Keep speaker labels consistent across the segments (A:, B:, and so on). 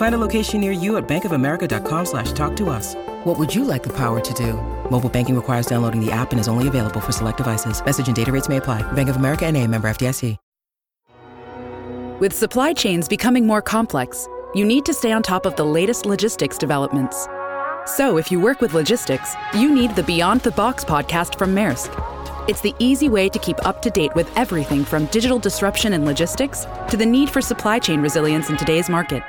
A: Find a location near you at bankofamerica.com slash talk to us. What would you like the power to do? Mobile banking requires downloading the app and is only available for select devices. Message and data rates may apply. Bank of America and a member FDIC.
B: With supply chains becoming more complex, you need to stay on top of the latest logistics developments. So if you work with logistics, you need the Beyond the Box podcast from Maersk. It's the easy way to keep up to date with everything from digital disruption in logistics to the need for supply chain resilience in today's market.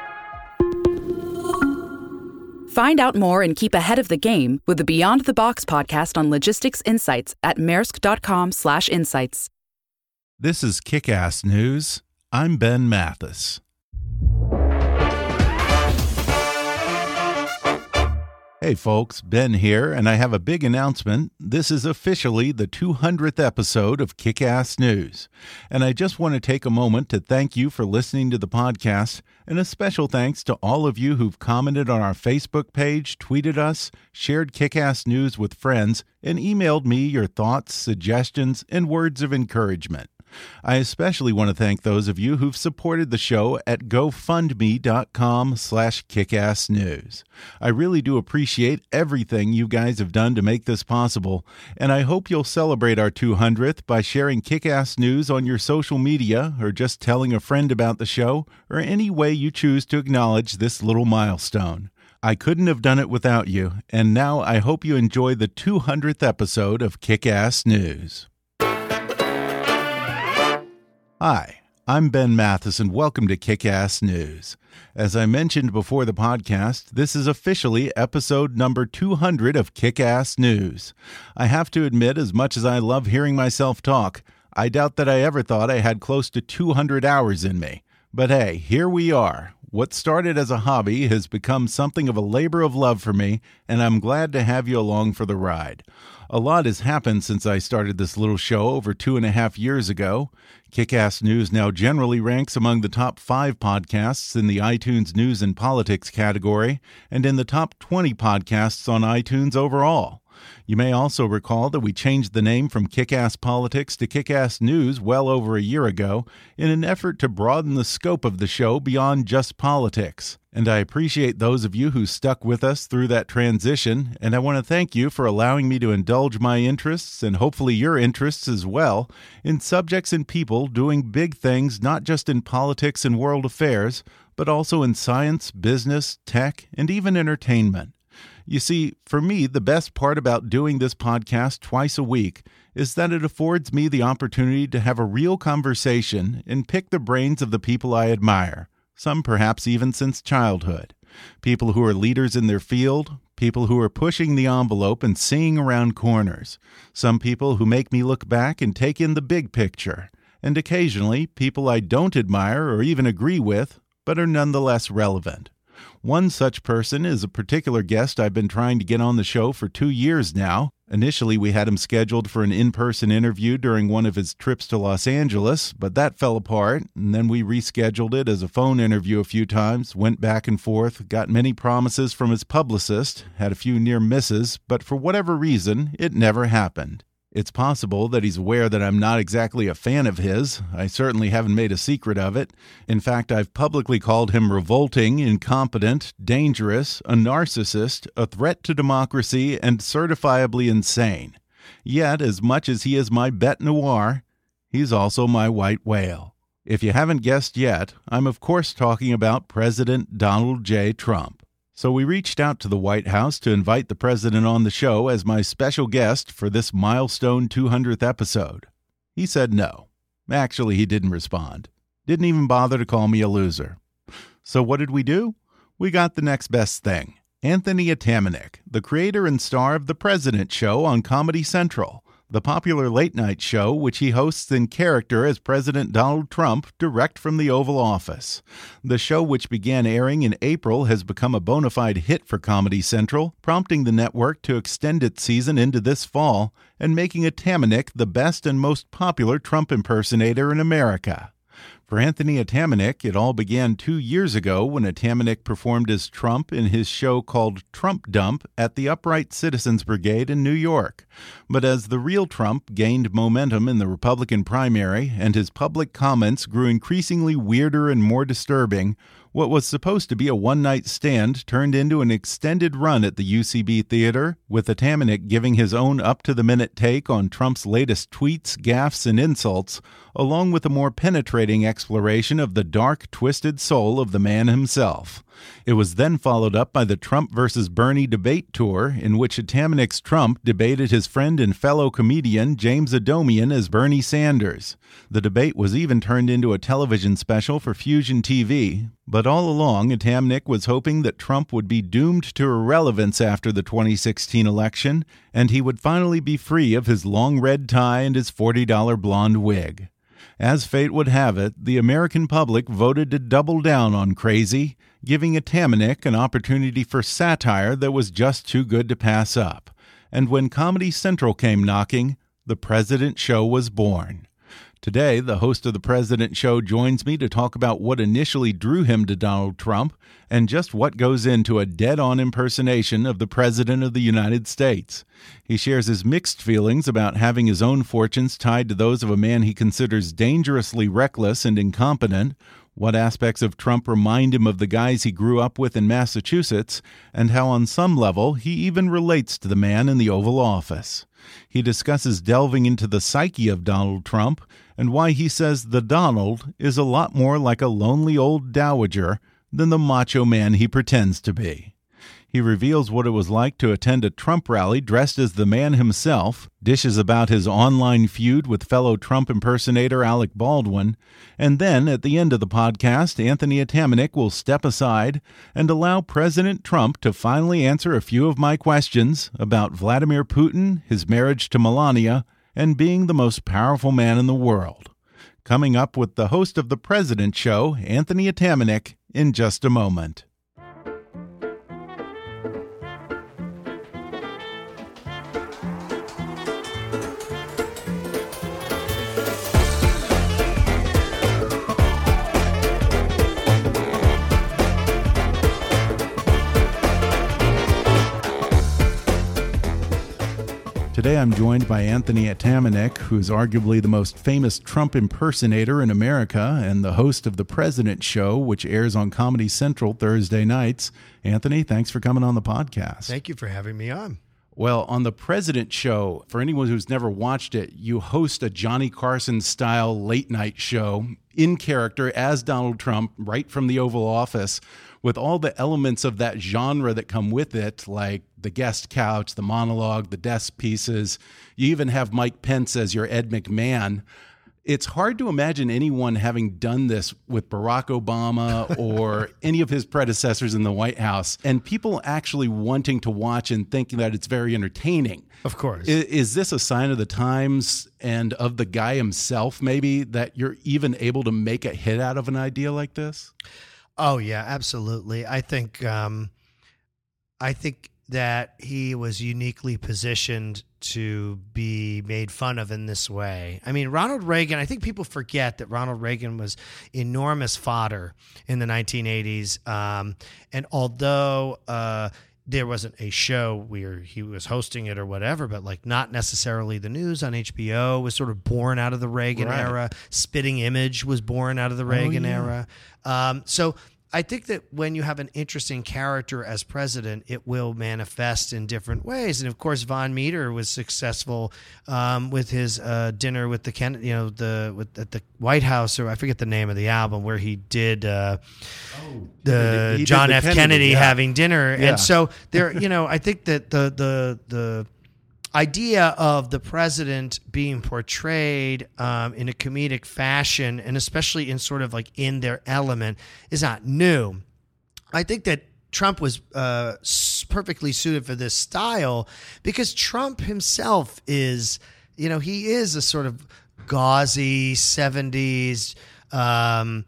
B: Find out more and keep ahead of the game with the Beyond the Box podcast on logistics insights at maersk.com/insights.
C: This is Kick-Ass News. I'm Ben Mathis. Hey folks, Ben here, and I have a big announcement. This is officially the 200th episode of Kick Ass News. And I just want to take a moment to thank you for listening to the podcast, and a special thanks to all of you who've commented on our Facebook page, tweeted us, shared Kick Ass News with friends, and emailed me your thoughts, suggestions, and words of encouragement. I especially want to thank those of you who've supported the show at gofundme.com slash kickassnews. I really do appreciate everything you guys have done to make this possible, and I hope you'll celebrate our 200th by sharing Kickass News on your social media or just telling a friend about the show or any way you choose to acknowledge this little milestone. I couldn't have done it without you, and now I hope you enjoy the 200th episode of Kickass News. Hi, I'm Ben Mathis, and welcome to Kick Ass News. As I mentioned before the podcast, this is officially episode number 200 of Kick Ass News. I have to admit, as much as I love hearing myself talk, I doubt that I ever thought I had close to 200 hours in me. But hey, here we are. What started as a hobby has become something of a labor of love for me, and I'm glad to have you along for the ride. A lot has happened since I started this little show over two and a half years ago. Kickass News now generally ranks among the top five podcasts in the iTunes News and Politics category and in the top 20 podcasts on iTunes overall. You may also recall that we changed the name from Kickass Politics to Kickass News well over a year ago in an effort to broaden the scope of the show beyond just politics. And I appreciate those of you who stuck with us through that transition, and I want to thank you for allowing me to indulge my interests and hopefully your interests as well in subjects and people doing big things not just in politics and world affairs, but also in science, business, tech, and even entertainment. You see, for me, the best part about doing this podcast twice a week is that it affords me the opportunity to have a real conversation and pick the brains of the people I admire, some perhaps even since childhood. People who are leaders in their field, people who are pushing the envelope and seeing around corners, some people who make me look back and take in the big picture, and occasionally people I don't admire or even agree with, but are nonetheless relevant. One such person is a particular guest I've been trying to get on the show for two years now. Initially, we had him scheduled for an in person interview during one of his trips to Los Angeles, but that fell apart, and then we rescheduled it as a phone interview a few times, went back and forth, got many promises from his publicist, had a few near misses, but for whatever reason, it never happened. It's possible that he's aware that I'm not exactly a fan of his. I certainly haven't made a secret of it. In fact, I've publicly called him revolting, incompetent, dangerous, a narcissist, a threat to democracy, and certifiably insane. Yet, as much as he is my bete noir, he's also my white whale. If you haven't guessed yet, I'm of course talking about President Donald J. Trump. So we reached out to the White House to invite the president on the show as my special guest for this milestone 200th episode. He said no. Actually, he didn't respond. Didn't even bother to call me a loser. So what did we do? We got the next best thing. Anthony Atamanuik, the creator and star of The President Show on Comedy Central, the popular late night show, which he hosts in character as President Donald Trump, direct from the Oval Office. The show, which began airing in April, has become a bona fide hit for Comedy Central, prompting the network to extend its season into this fall and making Atamanuik the best and most popular Trump impersonator in America. For Anthony Atamanuik, it all began two years ago when Atamanuik performed as Trump in his show called Trump Dump at the Upright Citizens Brigade in New York. But as the real Trump gained momentum in the Republican primary and his public comments grew increasingly weirder and more disturbing, what was supposed to be a one night stand turned into an extended run at the UCB Theater, with Atamanuik giving his own up to the minute take on Trump's latest tweets, gaffes, and insults, along with a more penetrating exploration of the dark, twisted soul of the man himself. It was then followed up by the Trump versus Bernie debate tour, in which Atamanuik's Trump debated his friend and fellow comedian James Adomian as Bernie Sanders. The debate was even turned into a television special for Fusion TV, but all along, Atamanuik was hoping that Trump would be doomed to irrelevance after the 2016 election, and he would finally be free of his long red tie and his $40 blonde wig. As fate would have it, the American public voted to double down on Crazy, giving a Atamanuik an opportunity for satire that was just too good to pass up. And when Comedy Central came knocking, The President Show was born. Today, the host of The President Show joins me to talk about what initially drew him to Donald Trump and just what goes into a dead on impersonation of the President of the United States. He shares his mixed feelings about having his own fortunes tied to those of a man he considers dangerously reckless and incompetent, what aspects of Trump remind him of the guys he grew up with in Massachusetts, and how, on some level, he even relates to the man in the Oval Office. He discusses delving into the psyche of Donald Trump and why he says the Donald is a lot more like a lonely old dowager than the macho man he pretends to be. He reveals what it was like to attend a Trump rally dressed as the man himself, dishes about his online feud with fellow Trump impersonator Alec Baldwin, and then at the end of the podcast, Anthony Atamanuik will step aside and allow President Trump to finally answer a few of my questions about Vladimir Putin, his marriage to Melania, and being the most powerful man in the world. Coming up with the host of The President Show, Anthony Atamanuik, in just a moment. Today I'm joined by Anthony Atamanuik, who is arguably the most famous Trump impersonator in America and the host of The President Show, which airs on Comedy Central Thursday nights. Anthony, thanks for coming on the podcast.
D: Thank you for having me on.
C: Well, on the President Show, for anyone who's never watched it, you host a Johnny Carson style late night show in character as Donald Trump, right from the Oval Office, with all the elements of that genre that come with it, like the guest couch, the monologue, the desk pieces. You even have Mike Pence as your Ed McMahon. It's hard to imagine anyone having done this with Barack Obama or any of his predecessors in the White House, and people actually wanting to watch and thinking that it's very entertaining.
D: Of course.
C: Is, is, this a sign of the times and of the guy himself, maybe, that you're even able to make a hit out of an idea like this?
D: Oh yeah, absolutely. I think um, I think that he was uniquely positioned to be made fun of in this way. I mean, Ronald Reagan, I think people forget that Ronald Reagan was enormous fodder in the 1980s. Um, and although uh, there wasn't a show where he was hosting it or whatever, but like not necessarily the news on HBO was sort of born out of the Reagan right. era. Spitting Image was born out of the Reagan oh, yeah. era. Um, so I think that when you have an interesting character as president, it will manifest in different ways. And of course, Vaughn Meader was successful um, with his uh, dinner with the Ken, you know, the with at the White House, or I forget the name of the album where he did uh, oh, the he John did the F. Kennedy, Kennedy yeah. having dinner. Yeah. And so there, you know, I think that the the the idea of the president being portrayed um, in a comedic fashion and especially in sort of like in their element is not new. I think that Trump was uh, perfectly suited for this style because Trump himself is you know, he is a sort of gauzy '70s. Um,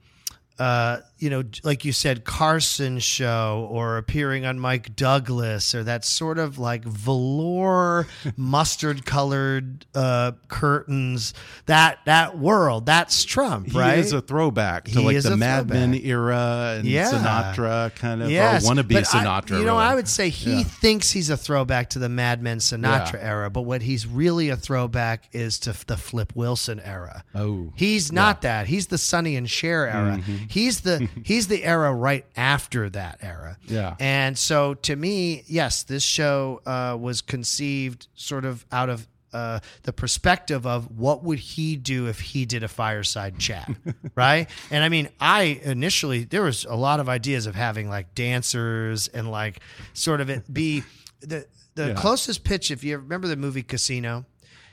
D: uh, you know, like you said, Carson show or appearing on Mike Douglas or that sort of like velour, mustard colored uh, curtains. That that world, that's Trump,
C: He
D: right?
C: is a throwback to
D: He
C: like the Mad Men era and
D: Yeah.
C: Sinatra kind of,
D: yes,
C: or wannabe
D: but I-
C: Sinatra.
D: you know,
C: really.
D: I would say he
C: Yeah.
D: thinks he's a throwback to the Mad Men Sinatra
C: Yeah.
D: era, but what he's really a throwback is to the Flip Wilson era.
C: Oh,
D: He's not that. He's the Sonny and Cher era.
C: Mm-hmm.
D: He's the he's the era right after that era.
C: Yeah.
D: And so to me, yes, this show uh, was conceived sort of out of uh, the perspective of what would he do if he did a fireside chat, right? And I mean, I initially there was a lot of ideas of having like dancers and like sort of it be the the
C: Yeah.
D: closest pitch. If you remember the movie Casino,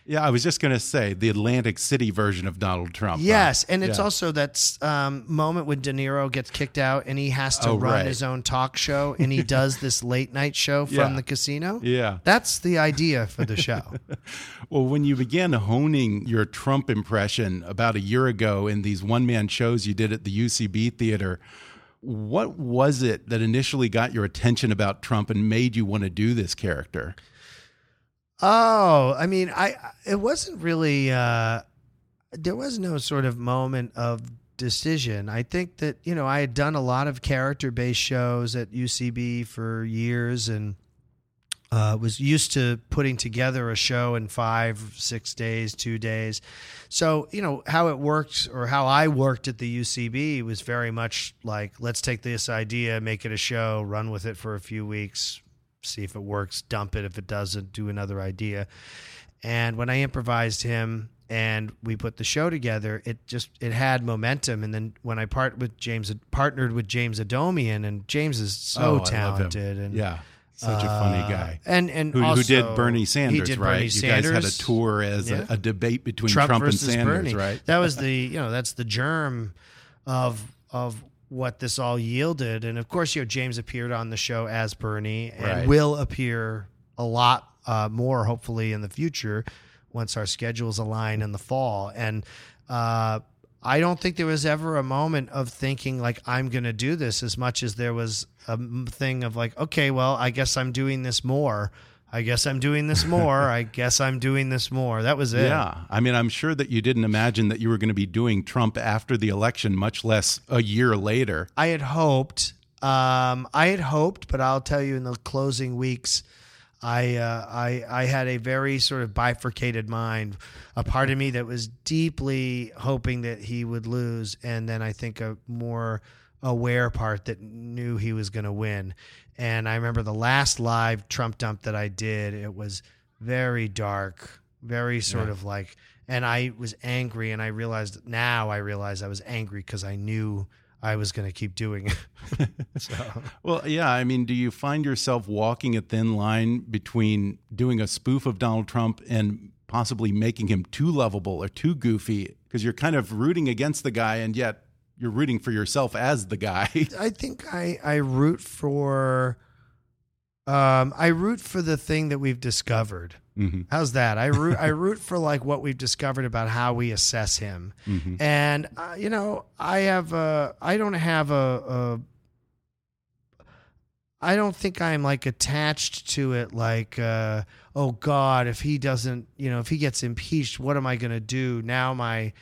C: yeah. I was just gonna say the Atlantic City version of Donald Trump.
D: Yes, and it's
C: Yeah.
D: also that um, moment when De Niro gets kicked out and he has to
C: Oh,
D: run
C: right.
D: his own talk show and he does this late night show from
C: Yeah.
D: the casino.
C: Yeah.
D: That's the idea for the show.
C: Well, when you began honing your Trump impression about a year ago in these one man shows you did at the UCB theater, what was it that initially got your attention about Trump and made you want to do this character?
D: Oh, I mean, I it wasn't really uh, there was no sort of moment of decision. I think that you know I had done a lot of character based shows at UCB for years and. uh, was used to putting together a show in five, six days, two days. So, you know, how it worked or how I worked at the UCB was very much like, let's take this idea, make it a show, run with it for a few weeks, see if it works, dump it. If it doesn't, do another idea. And when I improvised him and we put the show together, it just it had momentum. And then when I part with James, partnered with James Adomian, and James is so
C: Oh, I love him.
D: talented and
C: Yeah, such a funny
D: uh,
C: guy.
D: And and
C: Who, who did Bernie Sanders,
D: did
C: right?
D: Bernie
C: you
D: Sanders.
C: guys had a tour as
D: Yeah.
C: a, a debate between
D: Trump,
C: Trump, and Sanders,
D: Bernie.
C: right?
D: That was the you know that's the germ of of what this all yielded. And of course, you know James appeared on the show as Bernie and
C: Right.
D: will appear a lot uh, more hopefully in the future once our schedules align in the fall. And uh, I don't think there was ever a moment of thinking like I'm going to do this as much as there was a thing of like, okay, well, I guess I'm doing this more. I guess I'm doing this more. I guess I'm doing this more. That was it.
C: Yeah. I mean, I'm sure that you didn't imagine that you were going to be doing Trump after the election, much less a year later.
D: I had hoped. Um, I had hoped, but I'll tell you, in the closing weeks, I uh, I I had a very sort of bifurcated mind. A part of me that was deeply hoping that he would lose, and then I think a more aware part that knew he was going to win. And I remember the last live Trump dump that I did. It was very dark, very sort
C: Yeah.
D: of like, and I was angry, and I realized now I realized I was angry because I knew I was going to keep doing it. so.
C: Well, yeah. I mean, do you find yourself walking a thin line between doing a spoof of Donald Trump and possibly making him too lovable or too goofy? Because you're kind of rooting against the guy, and yet you're rooting for yourself as the guy.
D: I think I I root for um I root for the thing that we've discovered.
C: Mhm.
D: How's that? I root I root for like what we've discovered about how we assess him.
C: Mhm.
D: And uh, you know, I have a I don't have a, a I don't think I'm like attached to it like uh oh god, if he doesn't, you know, if he gets impeached, what am I going to do? Now my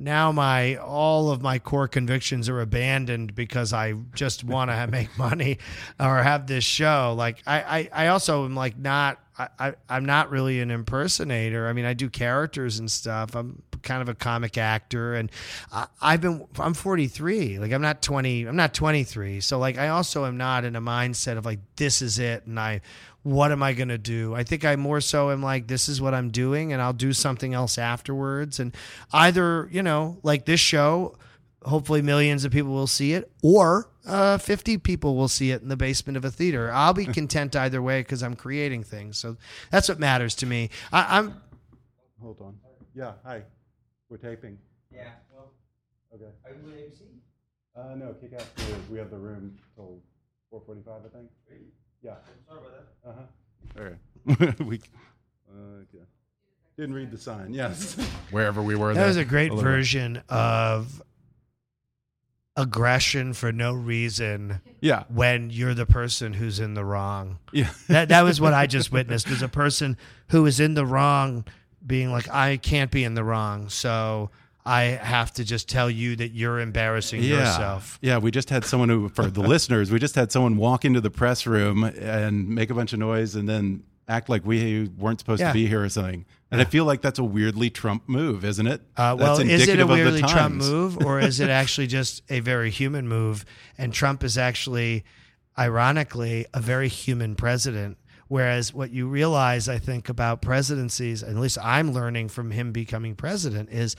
D: now my all of my core convictions are abandoned because I just want to make money or have this show. Like I, I, I also am like not I, I'm not really an impersonator. I mean I do characters and stuff. I'm kind of a comic actor and I, I've been I'm 43. Like I'm not 20. I'm not 23. So like I also am not in a mindset of like this is it and I what am I going to do? I think I more so am like, this is what I'm doing, and I'll do something else afterwards. And either, you know, like this show, hopefully millions of people will see it, or uh, 50 people will see it in the basement of a theater. I'll be content either way because I'm creating things. So that's what matters to me. I, I'm.
C: Hold on. Yeah. Hi. We're taping.
E: Yeah, well,
C: Okay.
E: are you with ABC?
C: Uh, no, kick out We have the room till 4:45, I think. Yeah.
E: Sorry about that.
C: Uh huh. All right. we. Uh, okay. Didn't read the sign. Yes. Wherever we were.
D: That
C: there.
D: was a great
C: little-
D: version of aggression for no reason
C: Yeah.
D: when you're the person who's in the wrong.
C: Yeah.
D: That that was what I just witnessed was a person who is in the wrong being like I can't be in the wrong. So I have to just tell you that you're embarrassing
C: yeah.
D: yourself.
C: Yeah, we just had someone who, for the listeners, we just had someone walk into the press room and make a bunch of noise and then act like we weren't supposed
D: Yeah.
C: to be here or something. And I feel like that's a weirdly Trump move, isn't it?
D: Uh, well, is it a
C: indicative of the
D: weirdly Trump move, or is it actually just a very human move? And Trump is actually, ironically, a very human president. Whereas what you realize, I think, about presidencies, at least I'm learning from him becoming president, is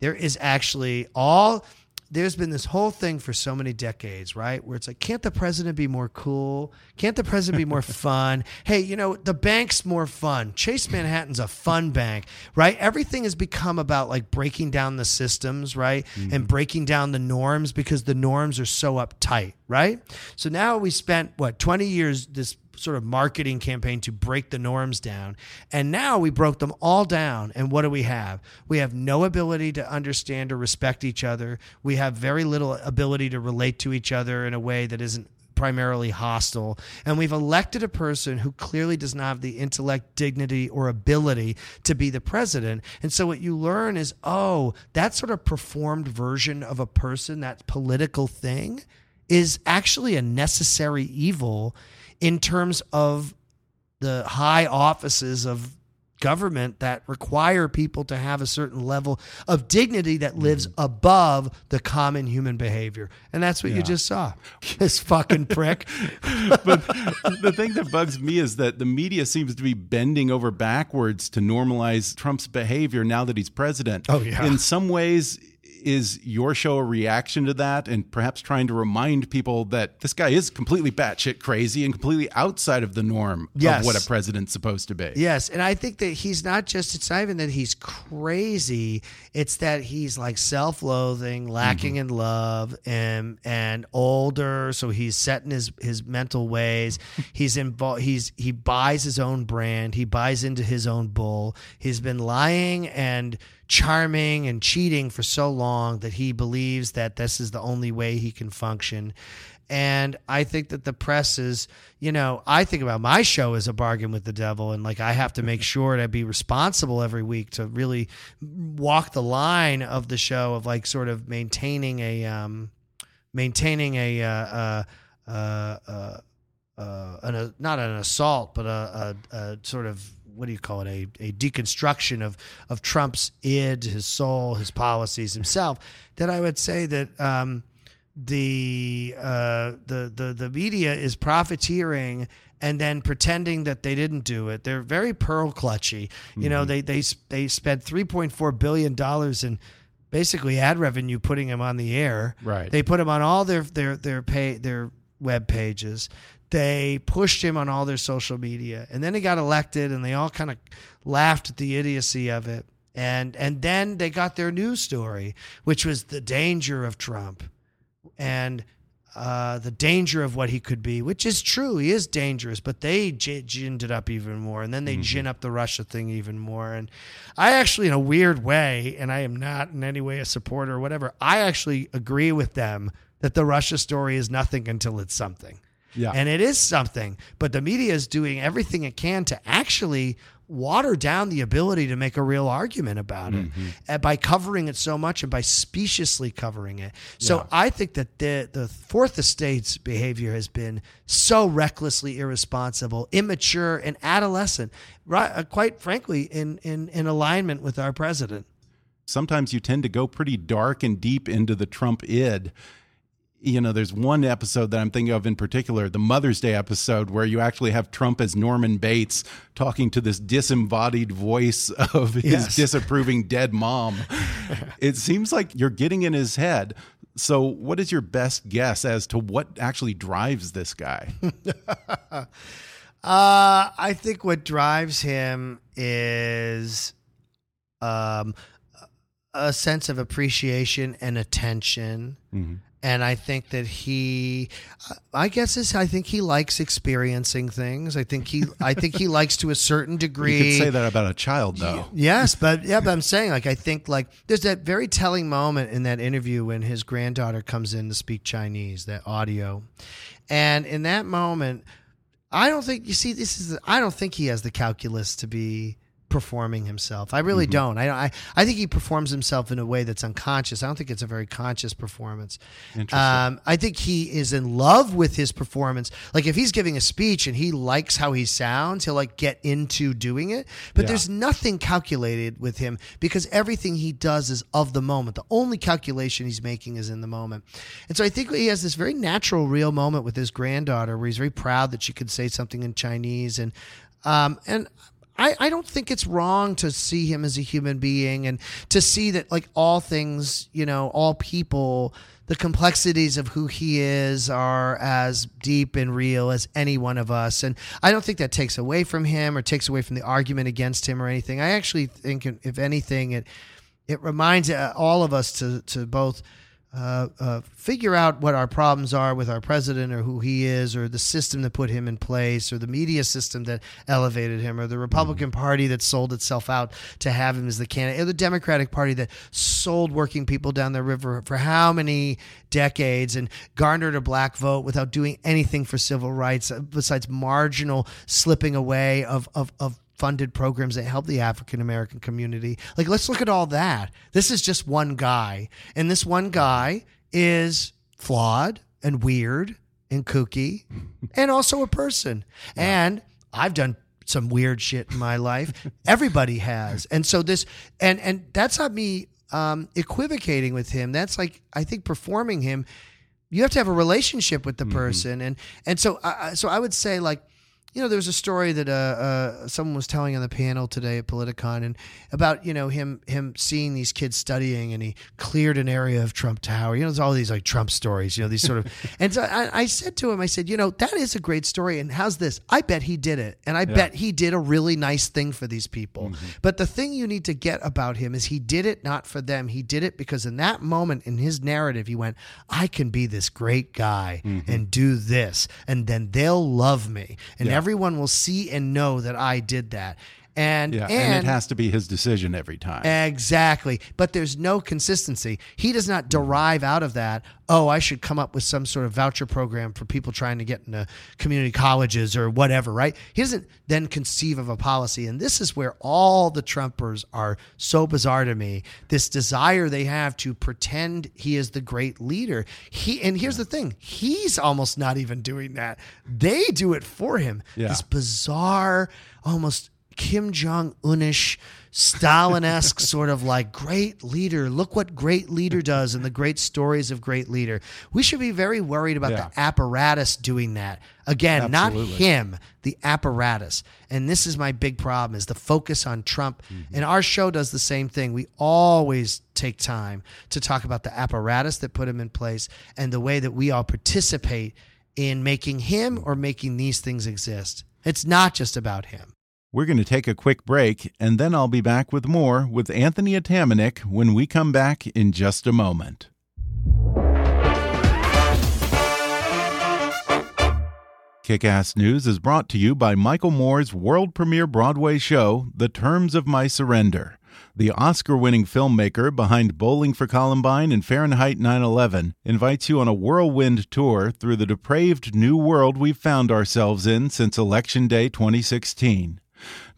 D: there is actually all there's been this whole thing for so many decades, right? Where it's like, can't the president be more cool? Can't the president be more fun? Hey, you know, the bank's more fun. Chase Manhattan's a fun bank, right? Everything has become about like breaking down the systems, right? And mm-hmm. breaking down the norms because the norms are so uptight, right? So now we spent what 20 years this sort of marketing campaign to break the norms down. And now we broke them all down. And what do we have? We have no ability to understand or respect each other. We have very little ability to relate to each other in a way that isn't primarily hostile. And we've elected a person who clearly does not have the intellect, dignity, or ability to be the president. And so what you learn is, oh, that sort of performed version of a person, that political thing, is actually a necessary evil in terms of the high offices of government that require people to have a certain level of dignity that lives mm-hmm. above the common human behavior. And that's what you just saw. This fucking prick.
C: but the thing that bugs me is that the media seems to be bending over backwards to normalize Trump's behavior now that he's president.
D: Oh, yeah.
C: In some ways, is your show a reaction to that and perhaps trying to remind people that this guy is completely batshit crazy and completely outside of the norm
D: Yes.
C: of what a president's supposed to be?
D: Yes, and I think that he's not just it's not even that he's crazy, it's that he's like self-loathing, lacking mm-hmm. in love and and older, so he's set in his his mental ways. He's involved he's he buys his own brand, he buys into his own bull. He's been lying and charming and cheating for so long that he believes that this is the only way he can function. And I think that the press is, you know, I think about my show as a bargain with the devil. And like, I have to make sure to be responsible every week to really walk the line of the show of like sort of maintaining a, um, maintaining a, uh, uh, uh, uh, uh, an, a, not an assault, but a, a, a sort of what do you call it? A, a deconstruction of of Trump's id, his soul, his policies, himself. That I would say that um, the uh, the the the media is profiteering and then pretending that they didn't do it. They're very pearl clutchy. You know, they they they spent three point four billion dollars in basically ad revenue putting him on the air.
C: Right.
D: They put him on all their their their pay their web pages. They pushed him on all their social media, and then he got elected, and they all kind of laughed at the idiocy of it. And and then they got their news story, which was the danger of Trump, and uh, the danger of what he could be, which is true. He is dangerous, but they j- ginned it up even more, and then they gin up the Russia thing even more. And I actually, in a weird way, and I am not in any way a supporter or whatever, I actually agree with them that the Russia story is nothing until it's something.
C: Yeah.
D: And it is something, but the media is doing everything it can to actually water down the ability to make a real argument about it uh, by covering it so much and by speciously covering it. So I think that the the fourth estate's behavior has been so recklessly irresponsible, immature, and adolescent, right, uh, quite frankly, in, in, in alignment with our president.
C: sometimes you tend to go pretty dark and deep into the Trump id. You know, there's one episode that I'm thinking of in particular, the Mother's Day episode, where you actually have Trump as Norman Bates talking to this disembodied voice of his
D: Yes.
C: disapproving dead mom. it seems like you're getting in his head. So, what is your best guess as to what actually drives this guy?
D: Uh, I think what drives him is um, a sense of appreciation and attention and I think that he, I guess is I think he likes experiencing things. I think he, I think he likes to a certain degree.
C: You could say that about a child, though.
D: Yes, but yeah, but I'm saying like I think like there's that very telling moment in that interview when his granddaughter comes in to speak Chinese, that audio, and in that moment, I don't think you see this is I don't think he has the calculus to be performing himself. I really mm-hmm. don't. I, I I think he performs himself in a way that's unconscious. I don't think it's a very conscious performance. Um, I think he is in love with his performance. Like if he's giving a speech and he likes how he sounds, he'll like get into doing it. But yeah. there's nothing calculated with him because everything he does is of the moment. The only calculation he's making is in the moment. And so I think he has this very natural, real moment with his granddaughter where he's very proud that she could say something in Chinese and um, and I, I don't think it's wrong to see him as a human being and to see that like all things, you know, all people, the complexities of who he is are as deep and real as any one of us. And I don't think that takes away from him or takes away from the argument against him or anything. I actually think, if anything, it it reminds all of us to to both uh, uh, figure out what our problems are with our president or who he is or the system that put him in place or the media system that elevated him or the Republican mm-hmm. Party that sold itself out to have him as the candidate or the Democratic Party that sold working people down the river for how many decades and garnered a black vote without doing anything for civil rights uh, besides marginal slipping away of, of, of funded programs that help the African American community. Like, let's look at all that. This is just one guy. And this one guy is flawed and weird and kooky and also a person. Yeah. And I've done some weird shit in my life. Everybody has. And so this, and, and that's not me um, equivocating with him. That's like, I think performing him, you have to have a relationship with the mm-hmm. person. Mm-hmm. And, and so, uh, so I would say like, you know, there was a story that uh, uh, someone was telling on the panel today at Politicon, and about you know him him seeing these kids studying, and he cleared an area of Trump Tower. You know, there's all these like Trump stories. You know, these sort of. and so I, I, said to him, I said, you know, that is a great story, and how's this? I bet he did it, and I yeah. bet he did a really nice thing for these people. Mm-hmm. But the thing you need to get about him is he did it not for them. He did it because in that moment in his narrative, he went, I can be this great guy mm-hmm. and do this, and then they'll love me, and. Yeah everyone will see and know that I did that. And,
C: yeah,
D: and,
C: and, it has to be his decision every time.
D: Exactly. But there's no consistency. He does not derive out of that, oh, I should come up with some sort of voucher program for people trying to get into community colleges or whatever, right? He doesn't then conceive of a policy. And this is where all the Trumpers are so bizarre to me. This desire they have to pretend he is the great leader. He and here's the thing, he's almost not even doing that. They do it for him. Yeah. This bizarre, almost Kim Jong Unish, Stalin esque sort of like great leader. Look what great leader does and the great stories of great leader. We should be very worried about yeah. the apparatus doing that. Again, Absolutely. not him, the apparatus. And this is my big problem is the focus on Trump. Mm-hmm. And our show does the same thing. We always take time to talk about the apparatus that put him in place and the way that we all participate in making him or making these things exist. It's not just about him.
C: We're going to take a quick break, and then I'll be back with more with Anthony Atamanuik when we come back in just a moment. Kick Ass News is brought to you by Michael Moore's world premiere Broadway show, The Terms of My Surrender. The Oscar winning filmmaker behind Bowling for Columbine and Fahrenheit 9 11 invites you on a whirlwind tour through the depraved new world we've found ourselves in since Election Day 2016.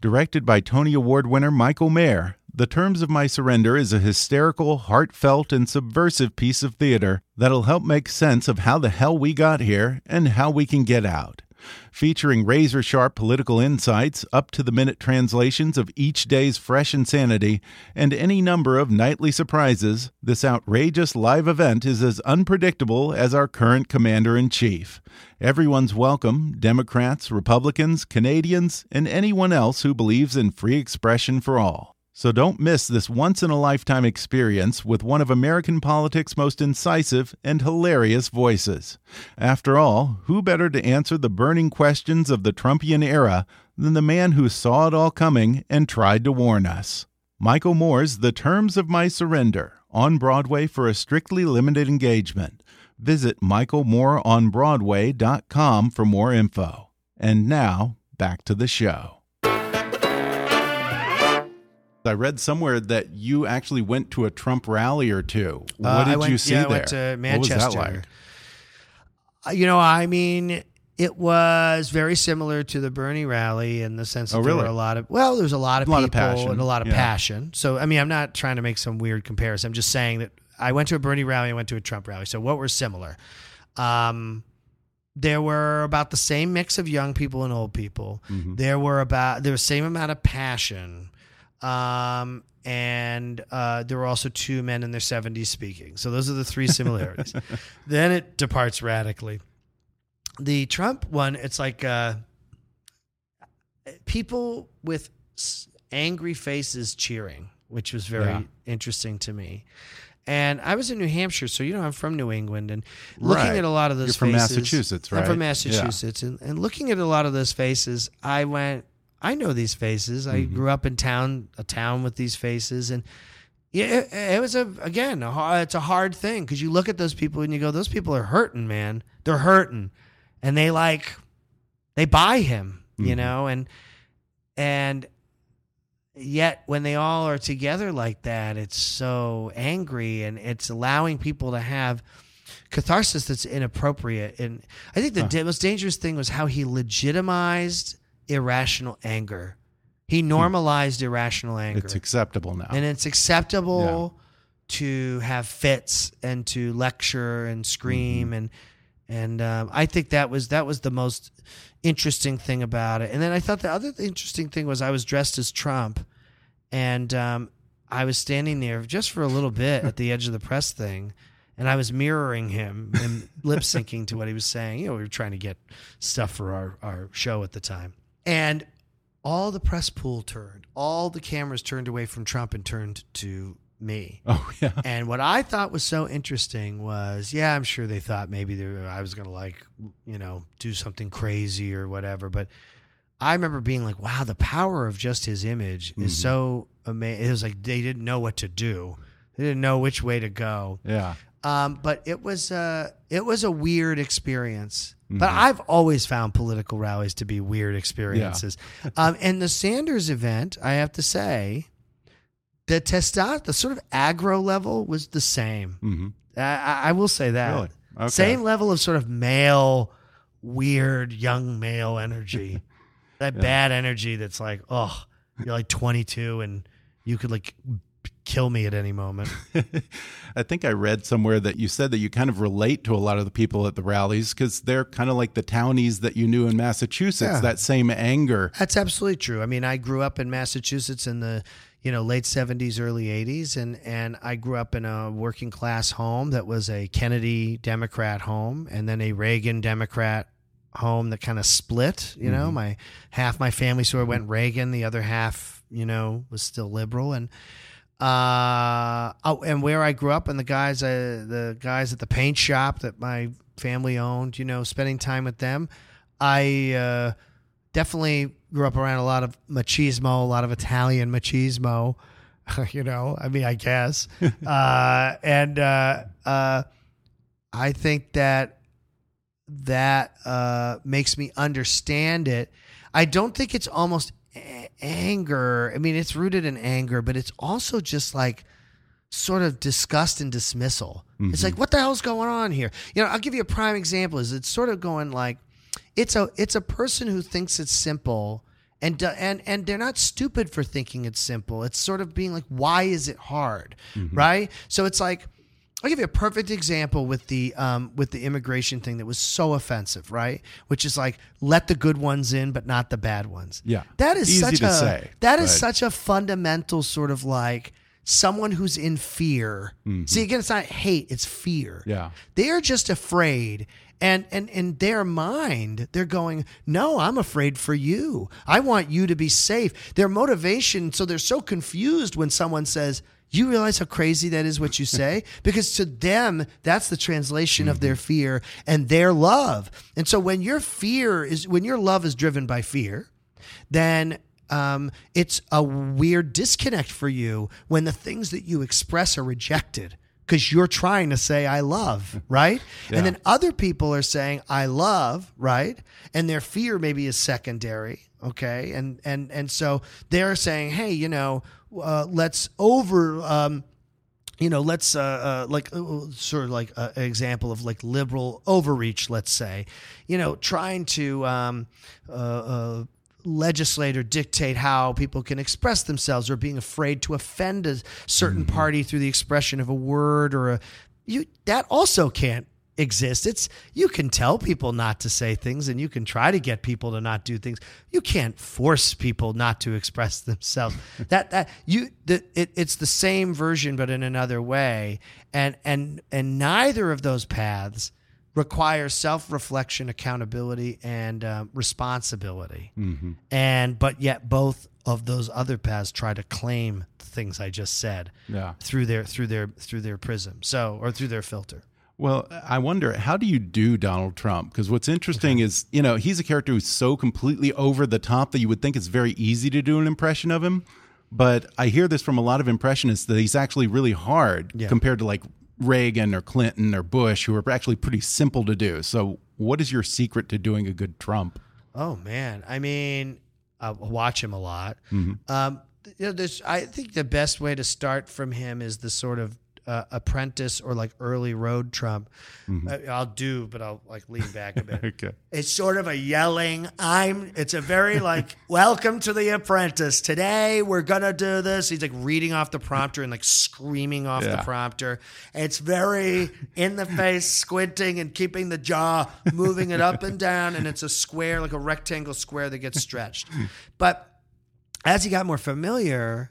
C: Directed by Tony Award winner Michael Mayer, The Terms of My Surrender is a hysterical, heartfelt, and subversive piece of theater that'll help make sense of how the hell we got here and how we can get out. Featuring razor sharp political insights, up to the minute translations of each day's fresh insanity, and any number of nightly surprises, this outrageous live event is as unpredictable as our current commander in chief. Everyone's welcome Democrats, Republicans, Canadians, and anyone else who believes in free expression for all. So don't miss this once in a lifetime experience with one of American politics' most incisive and hilarious voices. After all, who better to answer the burning questions of the Trumpian era than the man who saw it all coming and tried to warn us? Michael Moore's The Terms of My Surrender, on Broadway for a strictly limited engagement. Visit michaelmooreonbroadway.com for more info. And now, back to the show. I read somewhere that you actually went to a Trump rally or two. What
D: Uh,
C: did
D: went,
C: you see
D: yeah,
C: there?
D: I went to
C: What was
D: Manchester.
C: that like?
D: Uh, You know, I mean, it was very similar to the Bernie rally in the sense that
C: Oh,
D: there were a lot of well, there's a lot of
C: A lot of
D: people
C: passion.
D: and a lot of
C: Yeah.
D: passion. So, I mean, I'm not trying to make some weird comparison. I'm just saying that I went to a Bernie rally, I went to a Trump rally. So, what were similar? Um, there were about the same mix of young people and old people.
C: Mm-hmm.
D: There were about there was same amount of passion. Um, and uh, there were also two men in their 70s speaking. So those are the three similarities. then it departs radically. The Trump one, it's like uh, people with angry faces cheering, which was very
C: Yeah.
D: interesting to me. And I was in New Hampshire, so you know I'm from New England, and looking
C: Right.
D: at a lot of those
C: You're from
D: faces,
C: Massachusetts,
D: I'm
C: right?
D: from
C: Yeah.
D: Massachusetts, and, and looking at a lot of those faces, I went, I know these faces. I
C: Mm-hmm.
D: grew up in town, a town with these faces, and yeah, it, it was a again, a hard, it's a hard thing because you look at those people and you go, those people are hurting, man. They're hurting, and they like, they buy him, you
C: Mhm.
D: know, and and yet when they all are together like that, it's so angry, and it's allowing people to have catharsis that's inappropriate. And I think the
C: Huh.
D: most dangerous thing was how he legitimized irrational anger. He normalized irrational anger
C: It's acceptable now.
D: and it's acceptable to have fits and to lecture and scream
C: Mm-hmm.
D: and and um, I think that was that was the most interesting thing about it. And then I thought the other interesting thing was I was dressed as Trump, and um, I was standing there just for a little bit at the edge of the press thing. And I was mirroring him and lip syncing to what he was saying. You know, we were trying to get stuff for our, our show at the time. And all the press pool turned, all the cameras turned away from Trump and turned to me.
C: oh yeah.
D: And what I thought was so interesting was, yeah, I'm sure they thought maybe they were, I was going to like, you know, do something crazy or whatever. But I remember being like, wow, the power of just his image is mm-hmm. so amazing. It was like they didn't know what to do. They didn't know which way to go.
C: Yeah.
D: Um, but it was uh, it was a weird experience. But I've always found political rallies to be weird experiences. um, and the Sanders event, I have to say, the testosterone, the sort of aggro level was the same.
C: hmm
D: I, I will say that.
C: Really? Okay.
D: Same level of sort of male, weird young male energy. that bad energy that's like, oh, you're like 22 and you could like kill me at any moment.
C: I think I read somewhere that you said that you kind of relate to a lot of the people at the rallies because they're kind of like the townies that you knew in Massachusetts.
D: Yeah.
C: That same anger.
D: That's absolutely true. I mean, I grew up in Massachusetts in the you know late seventies, early eighties, and and I grew up in a working class home that was a Kennedy Democrat home, and then a Reagan Democrat home that kind of split. You know, mm-hmm. my half my family sort of went Reagan, the other half you know was still liberal, and uh oh, and where I grew up, and the guys, uh, the guys at the paint shop that my family owned, you know, spending time with them, I. uh definitely grew up around a lot of machismo, a lot of Italian machismo. you know, I mean, I guess, uh, and uh, uh, I think that that uh, makes me understand it. I don't think it's almost anger. I mean, it's rooted in anger, but it's also just like sort of disgust and dismissal. It's like, mm-hmm. what the hell's going on here? You know, I'll give you a prime example. Is it's sort of going like, it's a it's a person who thinks it's simple and and and they're not stupid for thinking it's simple. It's sort of being like, why is it hard, mm-hmm. right? So it's like. I'll give you a perfect example with the um, with the immigration thing that was so offensive, right? Which is like let the good ones in, but not the bad ones.
C: Yeah.
D: that is
C: Easy
D: such a
C: say,
D: that is such a fundamental sort of like someone who's in fear. See, again, it's not hate; it's fear.
C: Mm-hmm. Yeah.
D: They're just afraid. And, and in their mind, they're going, No, I'm afraid for you. I want you to be safe. Their motivation, so they're so confused when someone says, You realize how crazy that is what you say? because to them, that's the translation of their fear and their love. And so when your fear is, when your love is driven by fear, then um, it's a weird disconnect for you when the things that you express are rejected because you're trying to say I love, right?
C: Yeah.
D: And then other people are saying I love, right? And their fear maybe is secondary, okay? And and and so they're saying, hey, you know, uh, let's over. Um, you know, let's uh, uh, like uh, sort of like uh, an example of like liberal overreach. Let's say, you know, trying to um, uh, uh, legislate or dictate how people can express themselves, or being afraid to offend a certain mm-hmm. party through the expression of a word or a you that also can't exist. It's you can tell people not to say things and you can try to get people to not do things. You can't force people not to express themselves. that that you the, it, it's the same version but in another way. And and and neither of those paths require self-reflection, accountability and um, responsibility. And but yet both of those other paths try to claim the things I just said
C: Yeah.
D: through their through their through their prism. So or through their filter.
C: Well, I wonder how do you do Donald Trump? Because what's interesting is, you know, he's a character who's so completely over the top that you would think it's very easy to do an impression of him. But I hear this from a lot of impressionists that he's actually really hard
D: Yeah.
C: compared to like Reagan or Clinton or Bush, who are actually pretty simple to do. So, what is your secret to doing a good Trump?
D: Oh man, I mean, I watch him a lot. Um, you know, there's, I think the best way to start from him is the sort of uh, apprentice or like early road Trump. Uh, I'll do, but I'll like lean back a bit.
C: Okay.
D: It's sort of a yelling. I'm. It's a very like, welcome to the apprentice. Today we're gonna do this. He's like reading off the prompter and like screaming off
C: Yeah.
D: the prompter. It's very in the face, squinting and keeping the jaw moving it up and down. And it's a square, like a rectangle square that gets stretched. But as he got more familiar, th-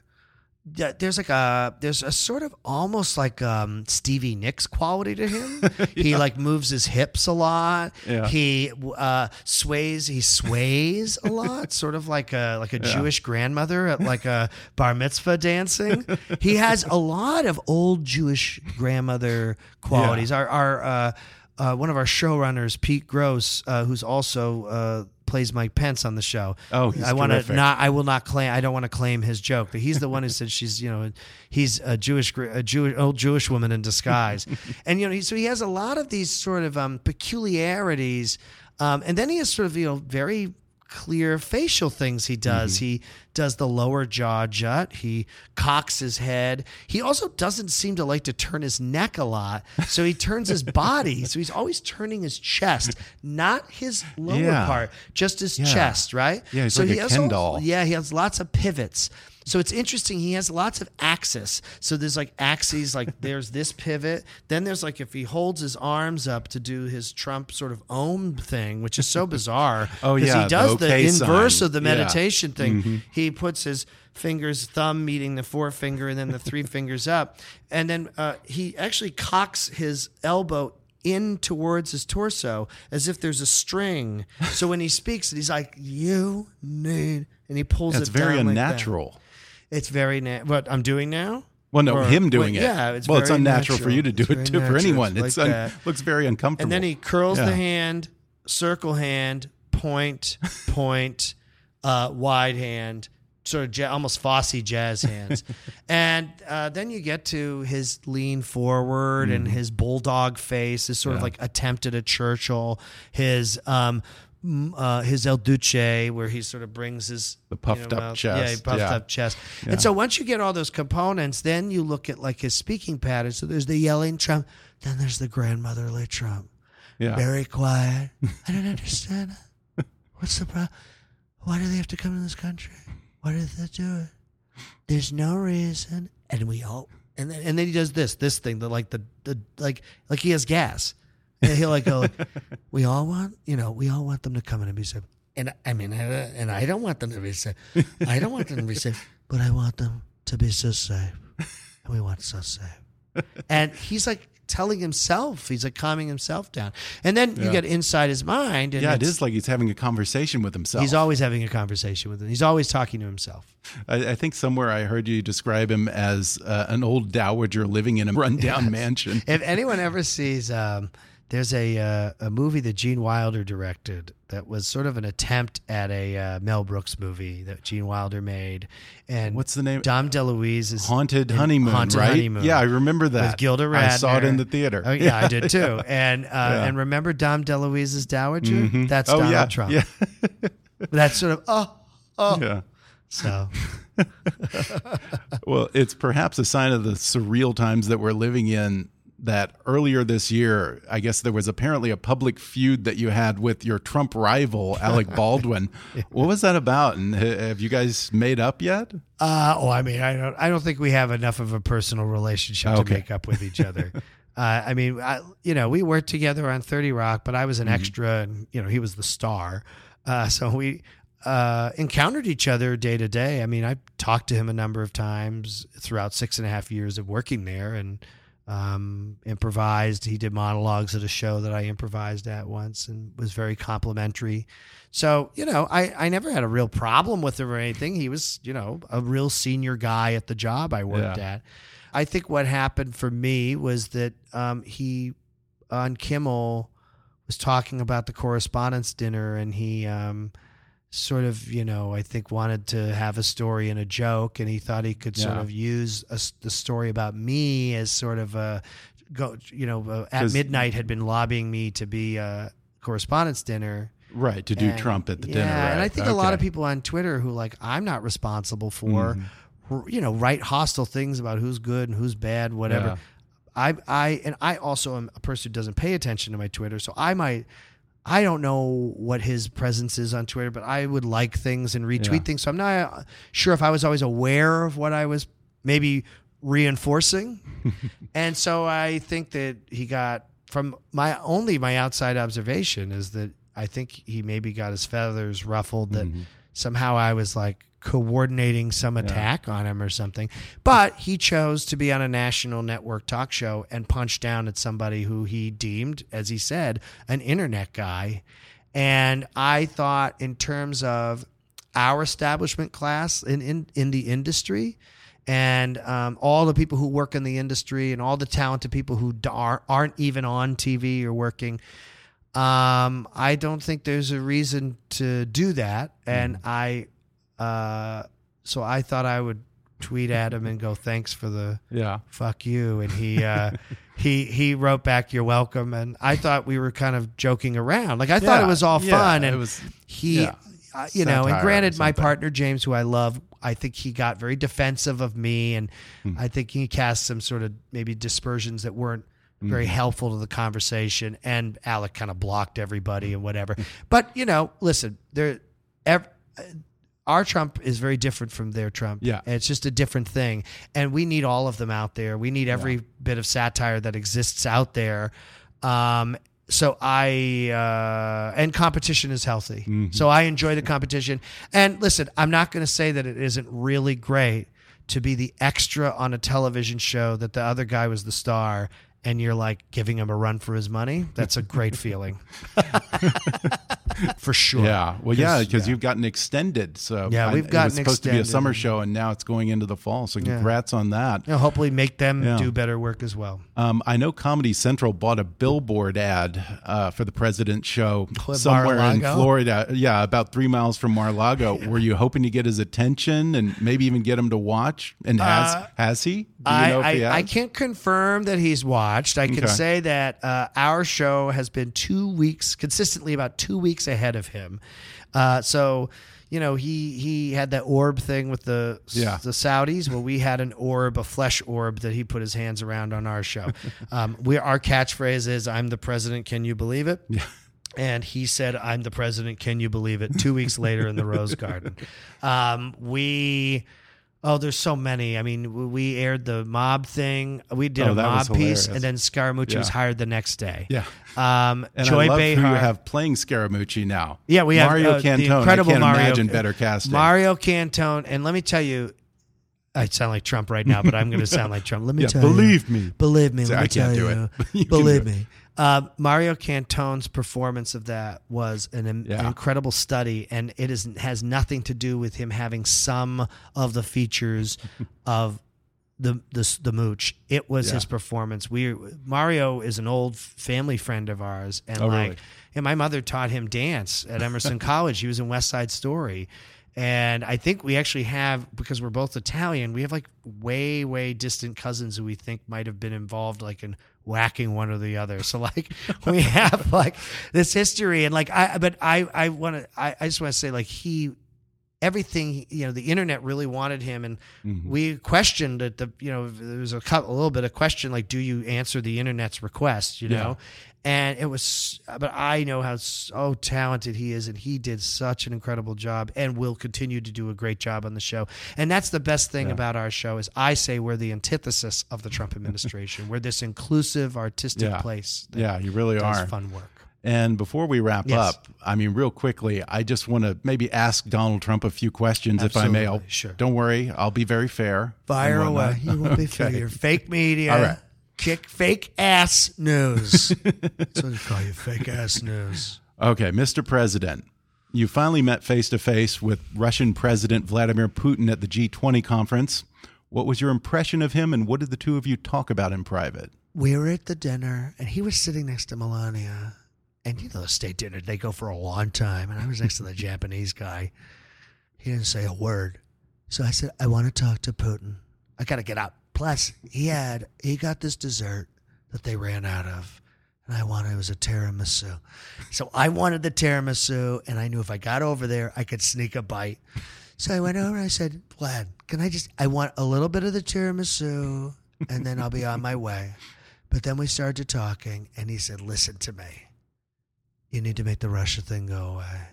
D: there's like a there's a sort of almost like um, Stevie Nicks quality to him. He like moves his hips a lot.
C: Yeah.
D: He uh, sways. He sways a lot, sort of like a like a Jewish grandmother at like a bar mitzvah dancing. He has a lot of old Jewish grandmother qualities. Our our uh, uh, one of our showrunners, Pete Grosz, uh, who's also uh, plays Mike Pence on the show.
C: Oh, he's
D: I want to not. I will not claim. I don't want to claim his joke, but he's the one who said she's. You know, he's a Jewish, a Jewish, old Jewish woman in disguise, and you know, he, so he has a lot of these sort of um, peculiarities, um, and then he has sort of you know very clear facial things he does.
C: Mm-hmm.
D: He does the lower jaw jut. He cocks his head. He also doesn't seem to like to turn his neck a lot. So he turns his body. So he's always turning his chest, not his lower
C: Yeah.
D: part, just his
C: Yeah.
D: chest, right?
C: Yeah, he's
D: so
C: like
D: he
C: a
D: has
C: Ken
D: all-
C: doll.
D: yeah, he has lots of pivots. So it's interesting. He has lots of axis. So there's like axes, like there's this pivot. Then there's like if he holds his arms up to do his Trump sort of ohm thing, which is so bizarre.
C: oh yeah,
D: he does
C: the
D: the, inverse
C: sign.
D: of the
C: Yeah. Mm-hmm.
D: meditation thing. He puts his fingers, thumb meeting the forefinger, and then the three fingers up, and then uh, he actually cocks his elbow in towards his torso as if there's a string. So when he speaks, he's like, "You need," and he pulls
C: That's
D: it
C: very
D: down like
C: unnatural.
D: It's very na- what I'm doing now.
C: well, no,
D: Or-
C: him doing
D: well,
C: it.
D: Yeah, it's
C: well, it's unnatural for you to do
D: It's
C: it too. For anyone,
D: It's like
C: un- looks very uncomfortable.
D: And then he curls
C: Yeah.
D: the hand, circle hand, point, point, uh, wide hand, sort of almost Fosse jazz hands. and uh, then you get to his lean forward and his bulldog face, his sort of
C: Mm-hmm.
D: Like attempt at a Churchill, his. Um, uh, his El Duce, where he sort of brings his
C: The puffed up
D: mouth- Yeah, he
C: chest,
D: puffed
C: yeah.
D: up chest.
C: Yeah.
D: And so once you get all those components, then you look at like his speaking patterns. So there's the yelling Trump, then there's the grandmotherly Trump
C: yeah.
D: very quiet. I don't understand. What's the problem? Why do they have to come to this country? Why did they do it? There's no reason. And we all and then and then he does this this thing the like the the like like he has gas. And he'll like go. we all want you know we all want them to come in and be safe. And I mean and I- don't want them to be safe. I don't want them to be safe, but I want them to be so safe. And we want so safe and he's like telling himself he's like calming himself down and then you get inside his mind and
C: yeah,
D: it's-
C: like he's having a conversation with himself.
D: he's always having a conversation with him he's always talking to himself
C: I, I think somewhere I heard you describe him as uh, an old dowager living in a rundown mansion.
D: if anyone ever sees um, there's a uh, a movie that Gene Wilder directed that was sort of an attempt at a uh, Mel Brooks movie that Gene Wilder made. And
C: What's the name?
D: Dom DeLuise is
C: Haunted Honeymoon,
D: Haunted
C: right?
D: Honeymoon.
C: Yeah, I remember that.
D: with Gilda Radner.
C: I saw it in the theater.
D: Oh yeah, I did too. And uh,
C: Yeah.
D: and remember Dom DeLuise's Dowager?
C: Mhm.
D: That's
C: oh,
D: Donald
C: yeah,
D: Trump.
C: Yeah,
D: That's sort of oh oh.
C: yeah.
D: So
C: Well, it's perhaps a sign of the surreal times that we're living in. That earlier this year, I guess there was apparently a public feud that you had with your Trump rival, Alec Baldwin. What was that about? And have you guys made up yet?
D: Uh, oh, I mean, I don't, I don't think we have enough of a personal relationship to make up with each other. uh, I mean, I, you know, we worked together on Thirty Rock, but I was an
C: Mm-hmm.
D: extra, and you know, he was the star. Uh, so we uh, encountered each other day to day. I mean, I talked to him a number of times throughout six and a half years of working there, and um, improvised. He did monologues at a show that I improvised at once, and was very complimentary. So, you know, I, I never had a real problem with him or anything. He was, you know, a real senior guy at the job I worked
C: Yeah.
D: at. I think what happened for me was that um, he, on Kimmel, was talking about the correspondence dinner and he um, sort of, you know, I think wanted to have a story and a joke and he thought he could sort of use a the story about me as sort of a, go, you know, uh, at midnight had been lobbying me to be a correspondence dinner.
C: Right, to do
D: And-
C: Trump at the
D: yeah,
C: dinner. Right?
D: and I think a lot of people on Twitter who like I'm not responsible for,
C: Mm-hmm.
D: you know, write hostile things about who's good and who's bad, whatever.
C: Yeah.
D: I I and I also am a person who doesn't pay attention to my Twitter, so I might. I don't know what his presence is on Twitter, but I would like things and retweet
C: Yeah.
D: things. So I'm not uh, sure if I was always aware of what I was maybe reinforcing. and so I think that he got from my only my outside observation is that I think he maybe got his feathers ruffled that somehow I was like coordinating some attack on him or something. But he chose to be on a national network talk show and punch down at somebody who he deemed, as he said, an internet guy. And I thought, in terms of our establishment class in, in, in the industry, and um, all the people who work in the industry and all the talented people who aren't, aren't even on TV or working. Um, I don't think there's a reason to do that. And I, uh, so I thought I would tweet at him and go, thanks for the
C: Yeah.
D: fuck you. And he, uh, he, he wrote back, you're welcome. And I thought we were kind of joking around. Like I thought it was all
C: yeah,
D: fun.
C: it
D: And
C: was-
D: he,
C: yeah.
D: uh, you know, and granted, my partner James, who I love, I think he got very defensive of me, and
C: Hmm.
D: I think he cast some sort of maybe dispersions that weren't
C: Hmm.
D: very helpful to the conversation. And Alec kind of blocked everybody and whatever. But you know, listen, there, ev- our Trump is very different from their Trump.
C: Yeah.
D: it's just a different thing, and we need all of them out there. We need every bit of satire that exists out there. Um, so I uh, and competition is healthy.
C: Mm-hmm.
D: So I enjoy the competition. And listen, I'm not going to say that it isn't really great to be the extra on a television show that the other guy was the star. And you're like giving him a run for his money. That's a great feeling, for sure.
C: Yeah. Well, yeah,
D: 'Cause-
C: because you've gotten extended. So
D: Yeah, we've
C: It was
D: gotten
C: supposed to be a summer show, and now it's going into the fall. So congrats on that.
D: You know, hopefully make them
C: Yeah.
D: do better work as well.
C: Um, I know Comedy Central bought a billboard ad uh, for the President Show
D: At
C: somewhere in Florida. Yeah, about three miles from Mar-a-Lago. Were you hoping to get his attention and maybe even get him to watch? And has
D: Uh,
C: has he?
D: I,
C: know if he
D: I, I can't confirm that he's watched. I can
C: Okay.
D: say that uh, our show has been two weeks, consistently about two weeks ahead of him. Uh, so, you know, he he had that orb thing with the
C: Yeah.
D: the Saudis. Well, we had an orb, a flesh orb that he put his hands around on our show. um, we our catchphrase is "I'm the president. Can you believe it?" Yeah. And he said, "I'm the president. Can you believe it?" Two weeks later in the Rose Garden, um, we. Oh, there's so many. I mean, we aired the mob thing. We did
C: Oh,
D: a mob piece, and then Scaramucci was hired the next day.
C: Yeah.
D: Um,
C: And
D: Joy
C: I love
D: Behar.
C: who you have playing Scaramucci now.
D: Yeah, we have
C: Mario
D: uh,
C: Cantone.
D: the incredible
C: I can't
D: Mario.
C: imagine better casting.
D: Mario Cantone, and let me tell you, I sound like Trump right now, but I'm going to sound like Trump. Let me
C: Yeah,
D: tell
C: believe
D: you,
C: me.
D: believe me.
C: See,
D: let
C: I
D: me
C: can't
D: tell
C: do it,
D: you,
C: but you can
D: believe
C: do it.
D: me. Uh, Mario Cantone's performance of that was an, im-
C: Yeah.
D: incredible study, and it is has nothing to do with him having some of the features of the the the mooch. It was
C: Yeah.
D: his performance. We Mario is an old family friend of ours, and
C: Oh,
D: like,
C: really?
D: and my mother taught him dance at Emerson College. He was in West Side Story. And I think we actually have, because we're both Italian, we have like way, way distant cousins who we think might have been involved, like in whacking one or the other. So like we have like this history, and like I, but I, I want to, I, I just want to say like he, everything, you know, the internet really wanted him, and mm-hmm. we questioned that The you know there was a, couple, a little bit of question like, do you answer the internet's request? You know, and it was, but I know how so oh, talented he is, and he did such an incredible job, and will continue to do a great job on the show. And that's the best thing about our show is I say we're the antithesis of the Trump administration. we're this inclusive, artistic
C: Yeah.
D: place.
C: Yeah, you really are.
D: fun work.
C: And before we wrap
D: Yes.
C: up, I mean, real quickly, I just want to maybe ask Donald Trump a few questions, if I may. I'll,
D: sure.
C: Don't worry, I'll be very fair.
D: Fire away. You won't be fair.
C: Okay.
D: You're fake media.
C: All right.
D: Kick fake ass news. That's what they call you, fake ass news.
C: Okay, Mr. President, you finally met face to face with Russian President Vladimir Putin at the G20 conference. What was your impression of him, and what did the two of you talk about in private?
D: we were at the dinner and he was sitting next to Melania. And you know, the state dinner, they go for a long time. And I was next to the Japanese guy. He didn't say a word. So I said, I want to talk to Putin. I got to get up. Plus, he had, he got this dessert that they ran out of. And I wanted, it was a tiramisu. So I wanted the tiramisu. And I knew if I got over there, I could sneak a bite. So I went over and I said, Vlad, can I just, I want a little bit of the tiramisu and then I'll be on my way. But then we started talking, and he said, Listen to me. You need to make the Russia thing go away.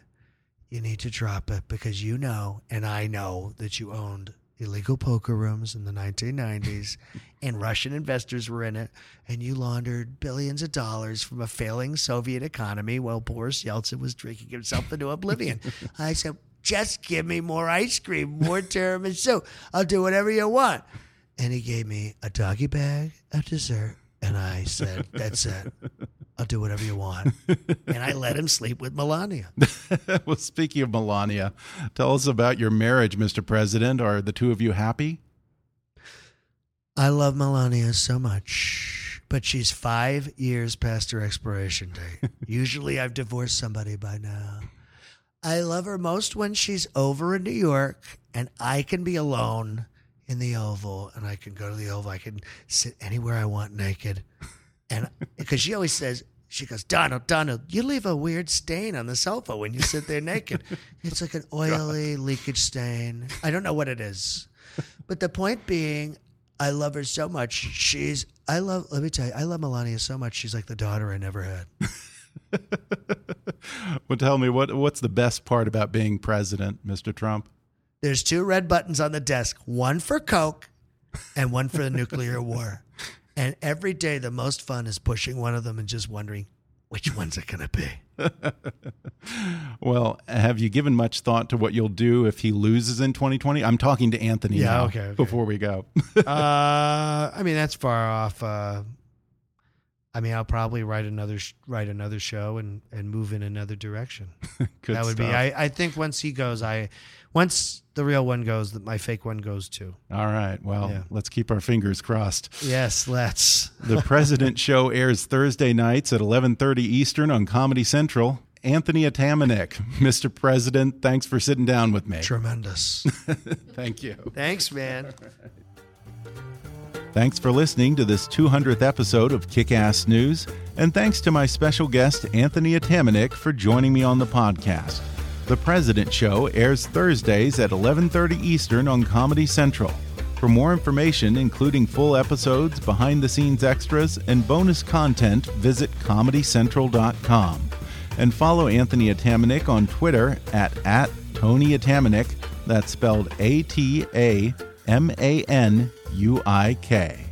D: You need to drop it because you know, and I know, that you owned illegal poker rooms in the 1990s, and Russian investors were in it, and you laundered billions of dollars from a failing Soviet economy while Boris Yeltsin was drinking himself into oblivion. I said, Just give me more ice cream, more tiramisu. I'll do whatever you want. And he gave me a doggy bag of dessert. And I said, That's it. I'll do whatever you want. And I let him sleep with Melania.
C: well, speaking of Melania, tell us about your marriage, Mr. President. Are the two of you happy?
D: I love Melania so much, but she's five years past her expiration date. Usually I've divorced somebody by now. I love her most when she's over in New York and I can be alone in the Oval and I can go to the Oval. I can sit anywhere I want naked. And because she always says, she goes, Donald, Donald, you leave a weird stain on the sofa when you sit there naked. It's like an oily leakage stain. I don't know what it is. But the point being, I love her so much. She's, I love, let me tell you, I love Melania so much. She's like the daughter I never had.
C: Well, tell me what what's the best part about being president, Mr. Trump?
D: There's two red buttons on the desk one for Coke and one for the nuclear war. And every day, the most fun is pushing one of them and just wondering, which one's it going to be?
C: Well, have you given much thought to what you'll do if he loses in 2020? I'm talking to Anthony
D: Yeah,
C: now
D: okay, okay.
C: before we go.
D: uh, I mean, that's far off. Uh, I mean, I'll probably write another sh- write another show and, and move in another direction. That would be. I, I think once he goes, I once the real one goes, that my fake one goes too.
C: All right. Well,
D: Yeah.
C: let's keep our fingers crossed.
D: Yes, let's.
C: The President Show airs Thursday nights at 11:30 Eastern on Comedy Central. Anthony Atamanuik, Mr. President, thanks for sitting down with me.
D: Tremendous.
C: Thank you.
D: Thanks, man.
C: Thanks for listening to this 200th episode of Kick Ass News, and thanks to my special guest, Anthony Atamanuik, for joining me on the podcast. The President Show airs Thursdays at 11:30 Eastern on Comedy Central. For more information, including full episodes, behind-the-scenes extras, and bonus content, visit comedycentral.com. And follow Anthony Atamanuik on Twitter at, at Tony Atamanuik. That's spelled A-T-A M A N U I K.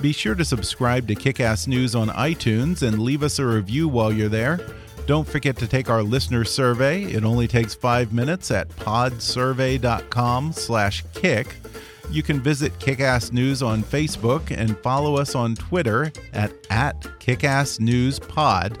C: Be sure to subscribe to Kickass News on iTunes and leave us a review while you're there. Don't forget to take our listener survey. It only takes five minutes at podsurvey.com/kick. You can visit Kickass News on Facebook and follow us on Twitter at, at KickassNewsPod.